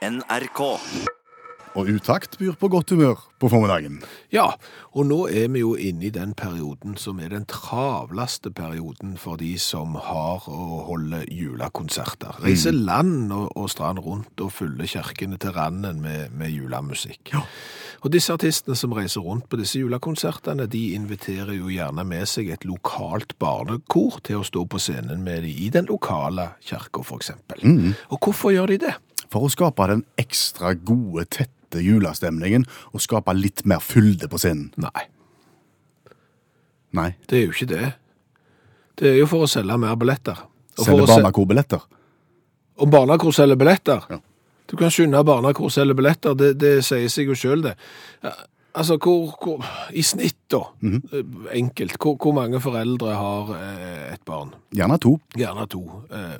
NRK. Og utakt byr på godt humør på formiddagen. Ja, og nå er vi jo inne i den perioden som er den travleste perioden for de som har å holde julekonserter. Reiser land og, og strand rundt og fyller kirkene til randen med, med julemusikk. Og disse artistene som reiser rundt på disse julekonsertene, de inviterer jo gjerne med seg et lokalt barnekor til å stå på scenen med de i den lokale kirka, for eksempel. Og hvorfor gjør de det? For å skape den ekstra gode, tette julestemningen og skape litt mer fylde på scenen. Nei, Nei. det er jo ikke det. Det er jo for å selge mer billetter. Og Selge barnekorbilletter. Om barnekor selger billetter? Ja. Du kan skynde barnekor selger billetter, det, det sier seg jo sjøl, det. Altså, hvor, hvor I snitt, da, eh, enkelt, hvor, hvor mange foreldre har eh, et barn? Gjerne to. Gjerne to. Eh,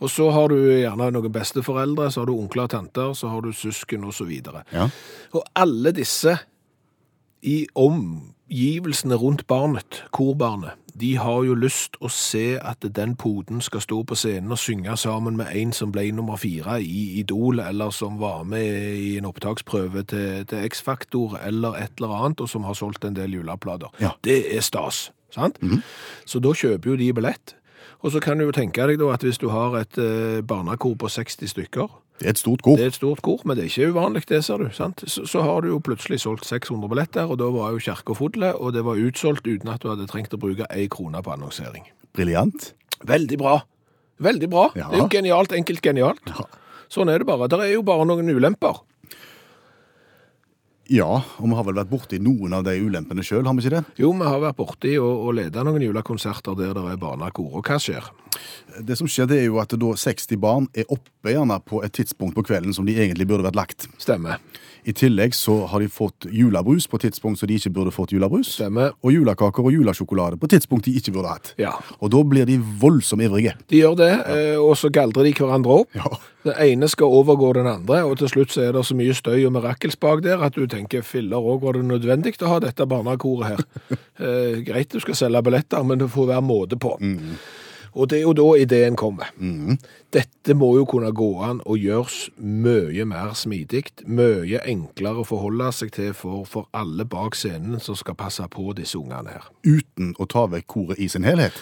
og så har du gjerne noen besteforeldre, så har du onkler og tanter, så har du søsken osv. Ja. Og alle disse i omgivelsene rundt barnet, korbarnet, de har jo lyst å se at den poden skal stå på scenen og synge sammen med en som ble nummer fire i Idol, eller som var med i en opptaksprøve til, til X-Faktor, eller et eller annet, og som har solgt en del juleplater. Ja. Det er stas, sant? Så da kjøper jo de billett. Og så kan du jo tenke deg da at hvis du har et eh, barnekor på 60 stykker, Det er et stort kor. det er et stort kor, men det er ikke uvanlig det, ser du. sant? Så, så har du jo plutselig solgt 600 billetter, og da var jo kirka full, og det var utsolgt uten at du hadde trengt å bruke ei krone på annonsering. Briljant. Veldig bra. Veldig bra. Ja. Det er jo genialt, enkelt genialt. Ja. Sånn er det bare. Det er jo bare noen ulemper. Ja, og vi har vel vært borti noen av de ulempene sjøl, har vi ikke det? Jo, vi har vært borti og, og leda noen julekonserter der det er barnekor, og hva skjer? Det som skjer, det er jo at da 60 barn er oppe gjerne på et tidspunkt på kvelden som de egentlig burde vært lagt. Stemmer. I tillegg så har de fått julebrus på et tidspunkt så de ikke burde fått julebrus. Stemmer. Og julekaker og julesjokolade på et tidspunkt de ikke burde hatt. Ja. Og da blir de voldsomt ivrige. De gjør det, ja. og så galdrer de hverandre opp. Ja. Den ene skal overgå den andre, og til slutt så er det så mye støy og mirakelspak der at du tenker filler òg var det nødvendig å ha dette barnekoret her. Eh, greit du skal selge billetter, men det får være måte på. Og det er jo da ideen kommer. Dette må jo kunne gå an og gjøres mye mer smidig, mye enklere å forholde seg til for, for alle bak scenen som skal passe på disse ungene her. Uten å ta vekk koret i sin helhet.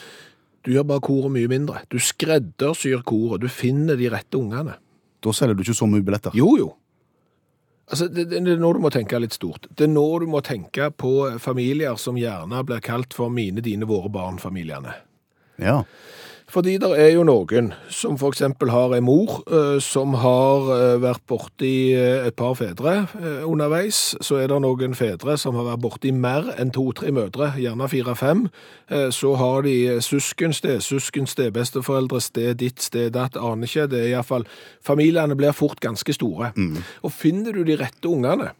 Du gjør bare koret mye mindre. Du skreddersyr koret, du finner de rette ungene. Da selger du ikke så mye billetter. Jo, jo. Altså, det, det er nå du må tenke litt stort. Det er nå du må tenke på familier som gjerne blir kalt for mine, dine, våre barn-familiene. Ja. Fordi det er jo noen som eksempel har en mor eh, som har eh, vært borti eh, et par fedre underveis. Så er det noen fedre som har vært borti mer enn to-tre mødre, gjerne fire-fem. Så har de søsken, stesøsken, stebesteforeldre, sted ditt, sted datt, aner ikke. Det er iallfall Familiene blir fort ganske store. Og finner du de rette ungene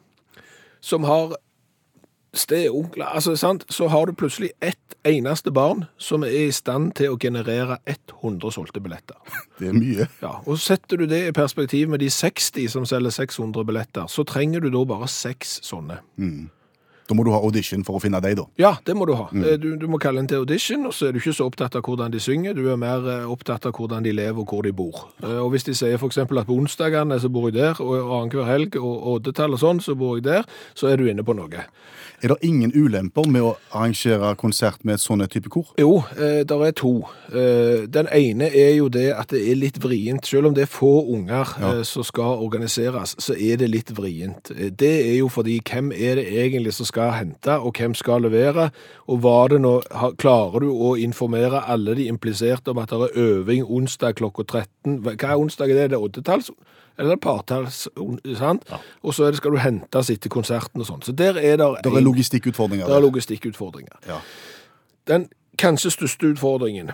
som har steonkler, altså, sant? så har du plutselig ett eneste barn som er i stand til å generere 100 solgte billetter. Det er mye. Ja, og setter du det i perspektiv med de 60 som selger 600 billetter, så trenger du da bare seks sånne. Da må du ha audition for å finne deg, da. Ja, det må du ha. Mm. Du, du må kalle inn til audition, og så er du ikke så opptatt av hvordan de synger, du er mer eh, opptatt av hvordan de lever og hvor de bor. Eh, Og hvis de sier eksempel at på onsdagene så bor jeg der, og annenhver helg og oddetall og sånn, så bor jeg der, så er du inne på noe. Er det ingen ulemper med å arrangere konsert med sånne type kor? Jo, det er to. Eh, den ene er jo det at det er litt vrient. Selv om det er få unger ja. som skal organiseres, så er det litt vrient. Eh, Det er jo fordi hvem er det egentlig som skal hente, og hvem skal levere? Og var det nå, klarer du å informere alle de impliserte om at det er øving onsdag klokka 13? Hva er onsdag? Er det det oddetalls? Eller er det partalls? sant? Sant? Og så er det, skal du hentes etter konserten og sånn. Så der er det Det er logistikkutfordringer. Der er logistikkutfordringer. Ja. Den kanskje største utfordringen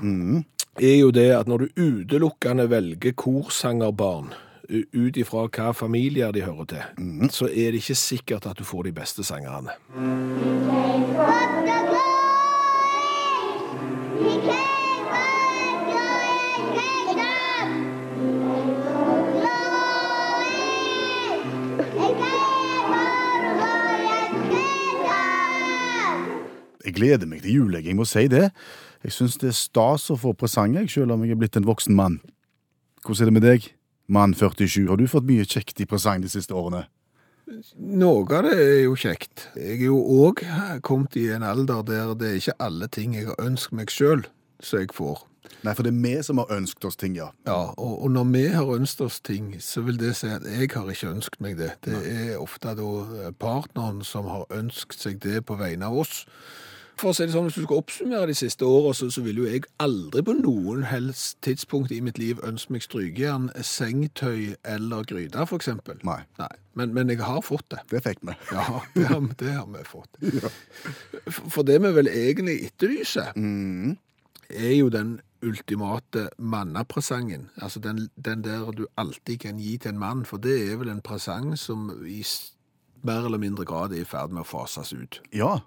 er jo det at når du utelukkende velger korsangerbarn ut ifra hva familier de hører til, så er det ikke sikkert at du får de beste sangerne. Jeg gleder meg til jul, jeg må si det. Jeg syns det er stas å få presanger, selv om jeg er blitt en voksen mann. Hvordan er det med deg? Mann 47, har du fått mye kjekt i presang de siste årene? Noe av det er jo kjekt. Jeg er jo òg kommet i en alder der det er ikke alle ting jeg har ønsket meg sjøl, som jeg får. Nei, for det er vi som har ønsket oss ting, ja. Ja, og, og når vi har ønsket oss ting, så vil det si at jeg har ikke ønsket meg det. Det er ofte da partneren som har ønsket seg det på vegne av oss. For å si det sånn, Hvis du skal oppsummere de siste årene, så, så vil jo jeg aldri på noen helst tidspunkt i mitt liv ønske meg strykejern, sengetøy eller gryte, eksempel. Nei. Nei. Men, men jeg har fått det. Det fikk vi. Ja, det har, det har vi fått. For- For det vi vel egentlig etterlyser, Mm. er jo den ultimate mannapresangen. Altså den, den der du alltid kan gi til en mann, for det er vel en presang som i mer eller mindre grad er i ferd med å fases ut. Ja.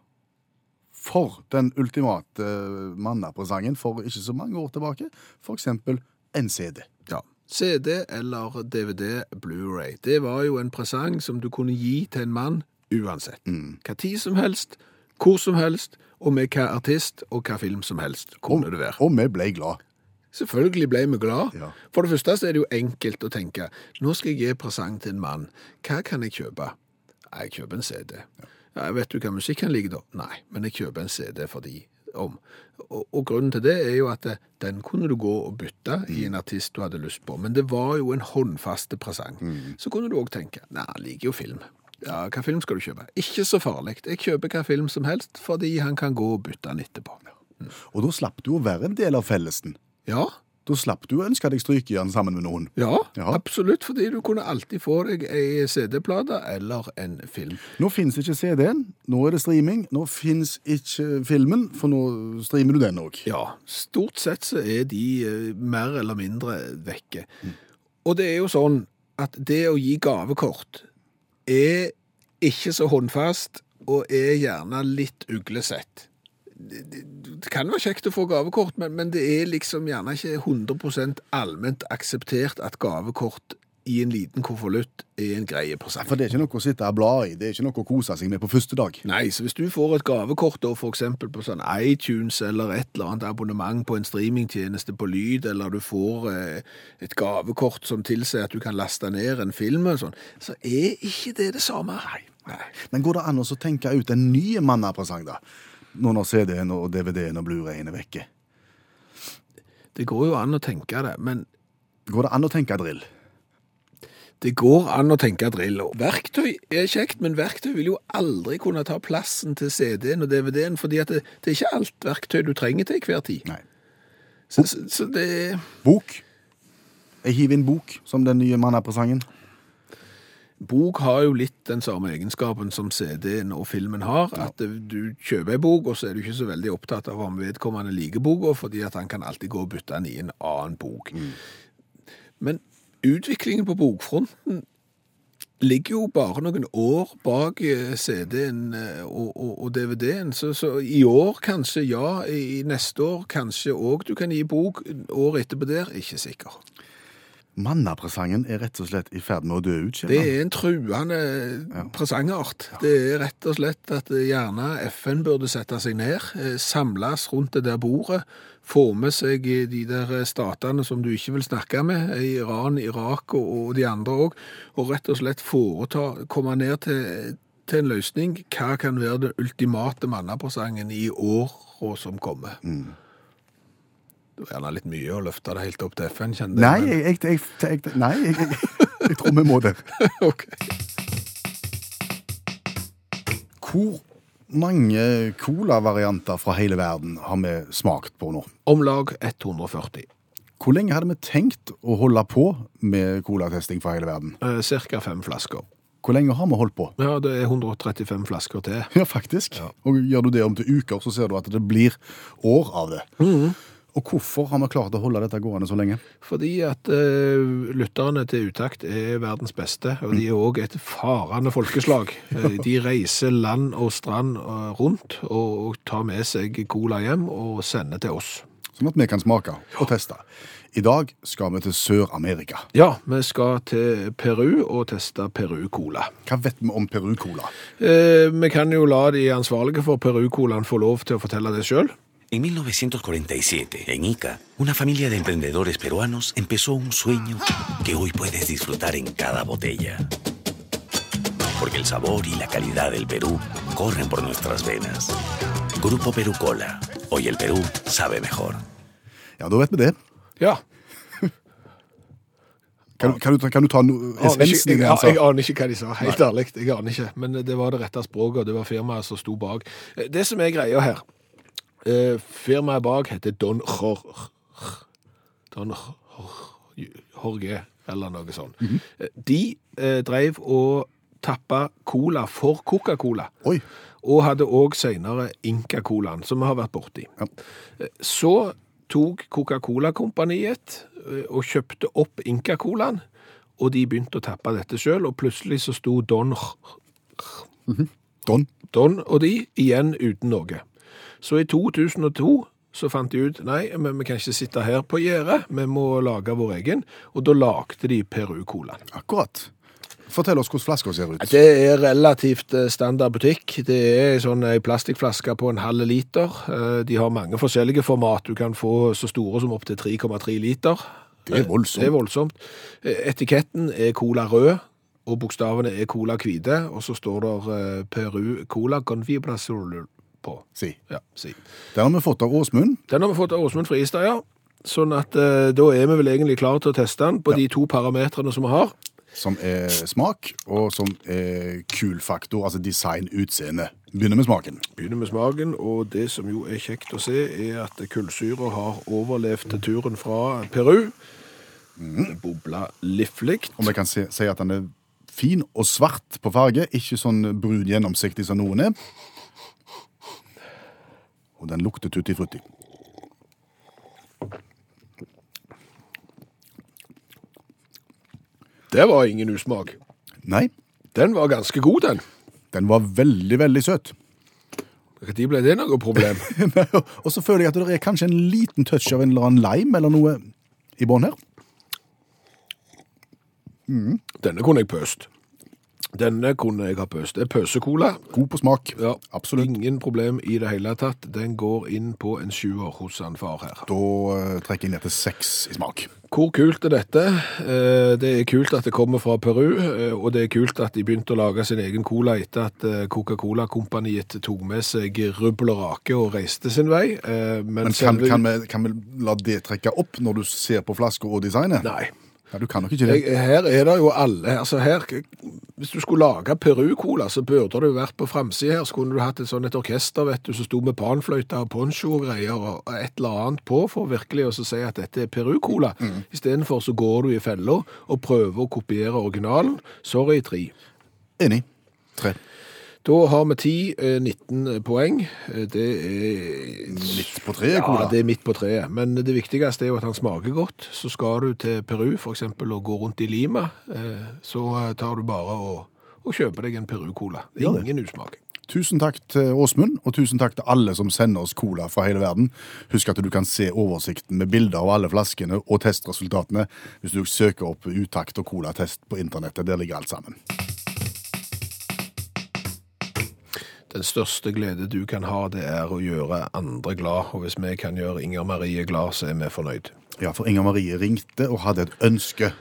For den ultimate eh, mannapresangen for ikke så mange år tilbake, eksempel en CD. Ja. CD eller DVD Blu-ray. Det var jo en presang som du kunne gi til en mann uansett. Hva tid som helst, hvor som helst, og med hva artist og hva film som helst kunne det være. Og vi ble glad. Selvfølgelig ble vi glad. Ja. For det første er det jo enkelt å tenke, nå skal jeg gi presang til en mann. Hva kan jeg kjøpe? Jeg kjøper en CD. Ja, vet du hva musikk han liker da? Nei, men jeg kjøper en CD for de om. Og, og grunnen til det er jo at det, den kunne du gå og bytte i en artist du hadde lyst på. Men det var jo en håndfaste presang. Så kunne du også tenke, nei, han liker jo film. Ja, hva film skal du kjøpe? Ikke så farlig. Jeg kjøper hva film som helst, fordi han kan gå og bytte den etterpå. Og da slapp du å være en del av fellesen. Ja, Da slapp du å ønske deg strykejern sammen med noen. Ja, Ja. absolutt, fordi du kunne alltid få deg ei CD-plate eller en film. Nå finnes ikke CD-en, nå er det streaming. Nå finnes ikke filmen, for nå streamer du den òg. Ja, stort sett så er de eh, mer eller mindre vekke. Og det er jo sånn at det å gi gavekort er ikke så håndfast og er gjerne litt uglesett. Det, kan være kjekt å få gavekort, men, men det er liksom gjerne ikke 100% allment akseptert at gavekort i en liten konvolutt er en greie presang. For det er ikke noe å sitte og bla i, det er ikke noe å kose seg med på første dag. Nei, så hvis du får et gavekort da, for eksempel på sånn iTunes eller et eller annet abonnement på en streamingtjeneste på lyd, eller du får eh, et gavekort som tilsier at du kan laste ned en film og sånn, så er ikke det det samme. Nei. Nei. Men går det an å tenke ut en ny mannapresang, da? Nå når CD-en og DVD-en og Blu-rayen er vekke. Det går jo an å tenke det, men Går det an å tenke drill? det går an å tenke drill. Og Verktøy er kjekt, men verktøy vil jo aldri kunne ta plassen til CD-en og DVD-en, fordi det, det er ikke alt verktøy du trenger til hver tid. Nei. Så, så, så det. Bok. Jeg hiver inn bok som den nye mannapresangen. Bok har jo litt den samme egenskapen som CD-en og filmen har, at eh, du kjøper en bok, og så er du ikke så veldig opptatt av om vedkommende liker boka, fordi at han kan alltid gå og bytte den i en annen bok. Men utviklingen på bokfronten ligger jo bare noen år bak eh, CD-en eh, og, og, og DVD-en, så, så i år kanskje ja, i neste år kanskje òg du kan gi bok, år etterpå der, ikke sikker. Mannapresangen er rett og slett i ferd med å dø ut. Det er en truende presangart. Det er rett og slett at gjerne FN burde sette seg ned, eh, samles rundt det der bordet, få med seg eh, de der eh, statene som du ikke vil snakke med, Iran, Irak og, de andre òg, og rett og slett foreta, komme ned til, til en løsning. Hva kan være den ultimate mannapresangen i åra som kommer? Det var gjerne litt mye å løfte det helt opp til FN, kjenner Nei, jeg, jeg, jeg, jeg, nei jeg, tror vi må det. Ok. Hvor mange cola-varianter fra hele verden har vi smakt på nå? Om lag 140. Hvor lenge hadde vi tenkt å holde på med colatesting fra hele verden? Eh, Cirka fem flasker. Hvor lenge har vi holdt på? Ja, det er 135 flasker til. Ja, faktisk. Og gjør du det om til uker, så ser du at det blir år av det. Og hvorfor har vi klart å holde dette gående så lenge? Fordi at uh, lytterne til Utakt er verdens beste, og de er òg et farende folkeslag. Eh, de reiser land og strand eh, rundt og, og tar med seg cola hjem og sender til oss. Sånn at vi kan smake og teste. I dag skal vi til Sør-Amerika. Ja, vi skal til Peru og teste Peru-cola. Hva vet vi om Peru-cola? Eh, vi kan jo la de ansvarlige for Peru-colaen få lov til å fortelle det sjøl. En 1947, en Ica, una familia de emprendedores peruanos empezó un sueño que hoy puedes disfrutar en cada botella. Porque el sabor y la calidad del Perú corren por nuestras venas. Grupo Perú Cola. Hoy el Perú sabe mejor. Ja, da vet vi det. Ja. Kan, kan, du, kan du ta no, essensen i jeg, det han sa? jeg aner ikke hva de sa, helt ærlig. Jeg aner ikke, men det var det rette språket, og det var firmaet som sto bak. Det som er greia her, eh, firmaet bak heter Don Jorge. Don Jorge, eller noe sånt. Eh, De eh, drev og tappa cola for Coca-Cola. Og hadde òg senere Inca-colaen, som vi har vært borti. Ja. Eh, Så tok Coca-Cola-kompaniet og kjøpte opp Inca-colaen, og de begynte å tappe dette sjøl, og plutselig så sto Don, Don. Don og de igjen uten noe. Så i 2002 så fant de ut nei, men vi kan ikke sitte her på gjerdet, vi må lage vår egen, og da lagde de Peru-colaen. Akkurat. Fortell oss hvordan flaska ser ut. Det er relativt eh, standard butikk. Det er sånn ei plastikkflaske på en halv liter. Eh, De har mange forskjellige format. Du kan få så store som opptil 3,3 liter. Det er voldsomt. Det er voldsomt. Eh, Etiketten er Cola rød, og bokstavene er Cola hvite, og så står det eh, Peru Cola Convibrazol på. Si. Ja, si. Den har vi fått av Åsmund. Den har vi fått av Åsmund Fristad, ja. Sånn at eh, da er vi vel egentlig klare til å teste den på de to parametrene som vi har. som er smak, og som er kul faktor, altså design, utseende. Begynner med smaken. Begynner med smaken, og det som jo er kjekt å se, er at kullsyra har overlevd turen fra Peru. Det bobla livlig. Og vi kan se, si at den er fin og svart på farge, ikke sånn brun gjennomsiktig som noen er. Og den lukter tuttifrutti. Det var ingen usmak. Nei, Den var ganske god, den. den var veldig, veldig søt. Når ble det noe problem? og så føler jeg at det er kanskje en liten touch av en eller annen lime eller noe i bånn her. Denne kunne jeg pøst. Denne kunne jeg ha pøst. Det er pøsekola. God på smak. Ja, Absolutt. Ingen problem i det hele tatt. Den går inn på en sjuer hos han far her. Da eh, trekker jeg ned til seks i smak. Hvor kult er dette? Eh, Det er kult at det kommer fra Peru, eh, og det er kult at de begynte å lage sin egen cola etter at eh, Coca-Cola-kompaniet tok med seg rubbel og rake og reiste sin vei. Eh, Men, Men kan, selve- kan, vi, kan vi la det trekke opp når du ser på flaska og designet? Nei. Ja, du kan nok ikke det. Jeg, her er det jo alle altså her, Hvis du skulle lage Peru-cola, så burde du vært på framsida her. Så kunne du hatt et sånn et orkester vet du, som sto med panfløyte og poncho og greier og et eller annet på for virkelig å si at dette er Peru-cola. Istedenfor så går du i fella og prøver å kopiere originalen. Sorry, tre. Enig. Tre. Da har vi 10, eh, 19 poeng. Eh, Det er Midt på treet, cola. Ja, det er midt på treet. Men det viktigste er jo at han smaker godt. Så skal du til Peru eksempel og gå rundt i Lima, eh, så tar du bare og, og kjøper deg en Peru-cola. Ingen usmak. Tusen takk til Åsmund, og tusen takk til alle som sender oss cola fra hele verden. Husk at du kan se oversikten med bilder av alle flaskene og testresultatene hvis du søker opp utakt og colatest på internettet. Der ligger alt sammen. Den største glede du kan ha, det er å gjøre andre glad. Og hvis vi kan gjøre Inger Marie glad, så er vi fornøyd. Ja, for Inger Marie ringte og hadde et ønske.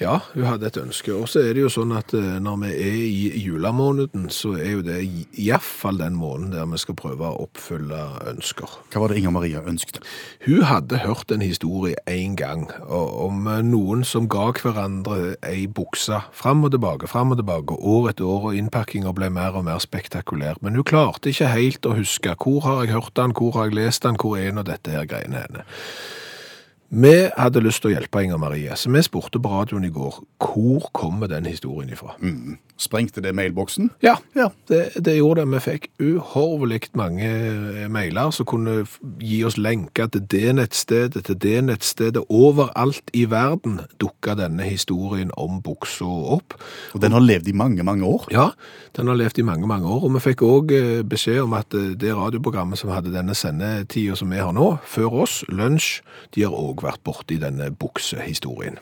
Ja, hun hadde et ønske. Og så er det jo sånn at eh, når vi er i julemåneden, så er jo det iallfall den måneden der vi skal prøve å oppfylle ønsker. Hva var det Inger Maria ønsket? Hun hadde hørt en historie en gang om noen som ga hverandre ei bukse fram og tilbake, fram og tilbake, år etter år, og innpakkinga ble mer og mer spektakulær. Men hun klarte ikke helt å huske hvor har jeg hørt den, hvor har jeg lest den, hvor er nå dette her greiene henne. Vi hadde lyst til å hjelpe Inger Marie, så vi spurte på radioen i går hvor kommer den historien ifra. Sprengte det mailboksen? Ja, Ja. det, det gjorde det. Vi fikk uhorvelig mange eh, mailer som kunne gi oss lenker til det nettstedet, til det nettstedet. Overalt i verden dukka denne historien om buksa opp. Og den har levd i mange, mange år. Ja, den har levd i mange, mange år. Og vi fikk òg beskjed om at eh, det radioprogrammet som hadde denne sendetida som vi har nå, før oss, Lunsj, de har òg vært borti denne buksehistorien.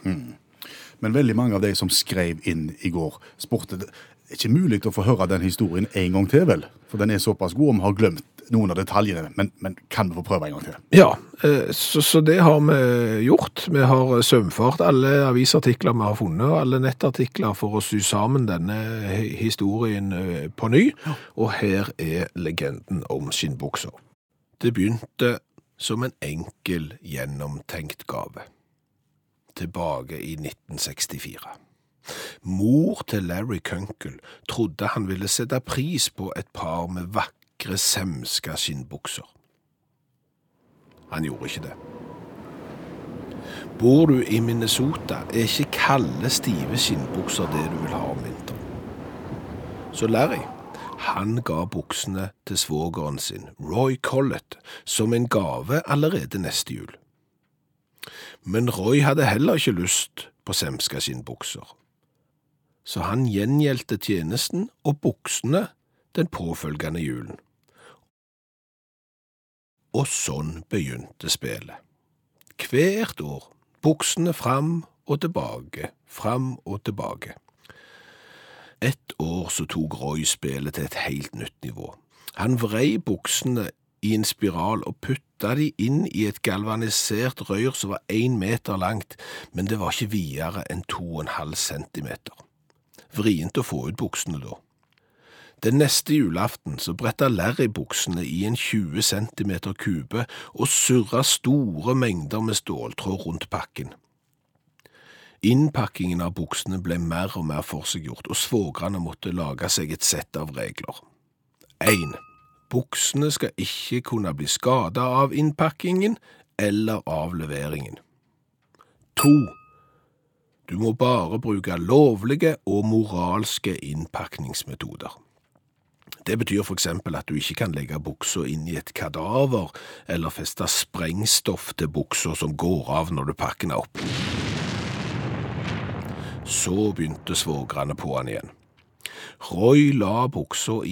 Men veldig mange av de som skrev inn i går, spurte er ikke mulig å få høre den historien en gang til, vel? For den er såpass god, og vi har glemt noen av detaljene. Men, men kan vi få prøve en gang til? Ja, eh, så, så det har vi gjort. Vi har sømfart alle avisartikler vi har funnet, og alle nettartikler for å sy sammen denne historien eh, på ny. Og her er legenden om skinnbuksa. Det begynte som en enkel, gjennomtenkt gave. Tilbake i 1964. Mor til Larry Kunkel trodde han ville sette pris på et par med vakre, semska skinnbukser. Han gjorde ikke det. Bor du i Minnesota, er ikke kalde, stive skinnbukser det du vil ha om vinteren. Så Larry, han ga buksene til svogeren sin, Roy Collett, som en gave allerede neste jul. Men Roy hadde heller ikke lyst på semska skinnbukser. Så han gjengjeldte tjenesten og buksene den påfølgende julen. Og sånn begynte spillet. Hvert år, buksene fram og tilbake, fram og tilbake. Et år så tok Roy spillet til et helt nytt nivå. Han vrei buksene i en spiral og putta de inn i et galvanisert rør som var én meter langt, men det var ikke videre enn to og en halv centimeter. Vrient å få ut buksene da. Den neste julaften så bretta Larry buksene i en 20 centimeter kube og surra store mengder med ståltråd rundt pakken. Innpakkingen av buksene ble mer og mer forseggjort, og svogrene måtte lage seg et sett av regler. 1. Buksene skal ikke kunne bli skada av innpakkingen eller av leveringen. 2. Du må bare bruke lovlige og moralske innpakningsmetoder. Det betyr eksempel at du ikke kan legge buksa inn i et kadaver, eller feste sprengstoff til buksa som går av når du pakker den opp. Så begynte svogrene på han igjen. Roy la buksa i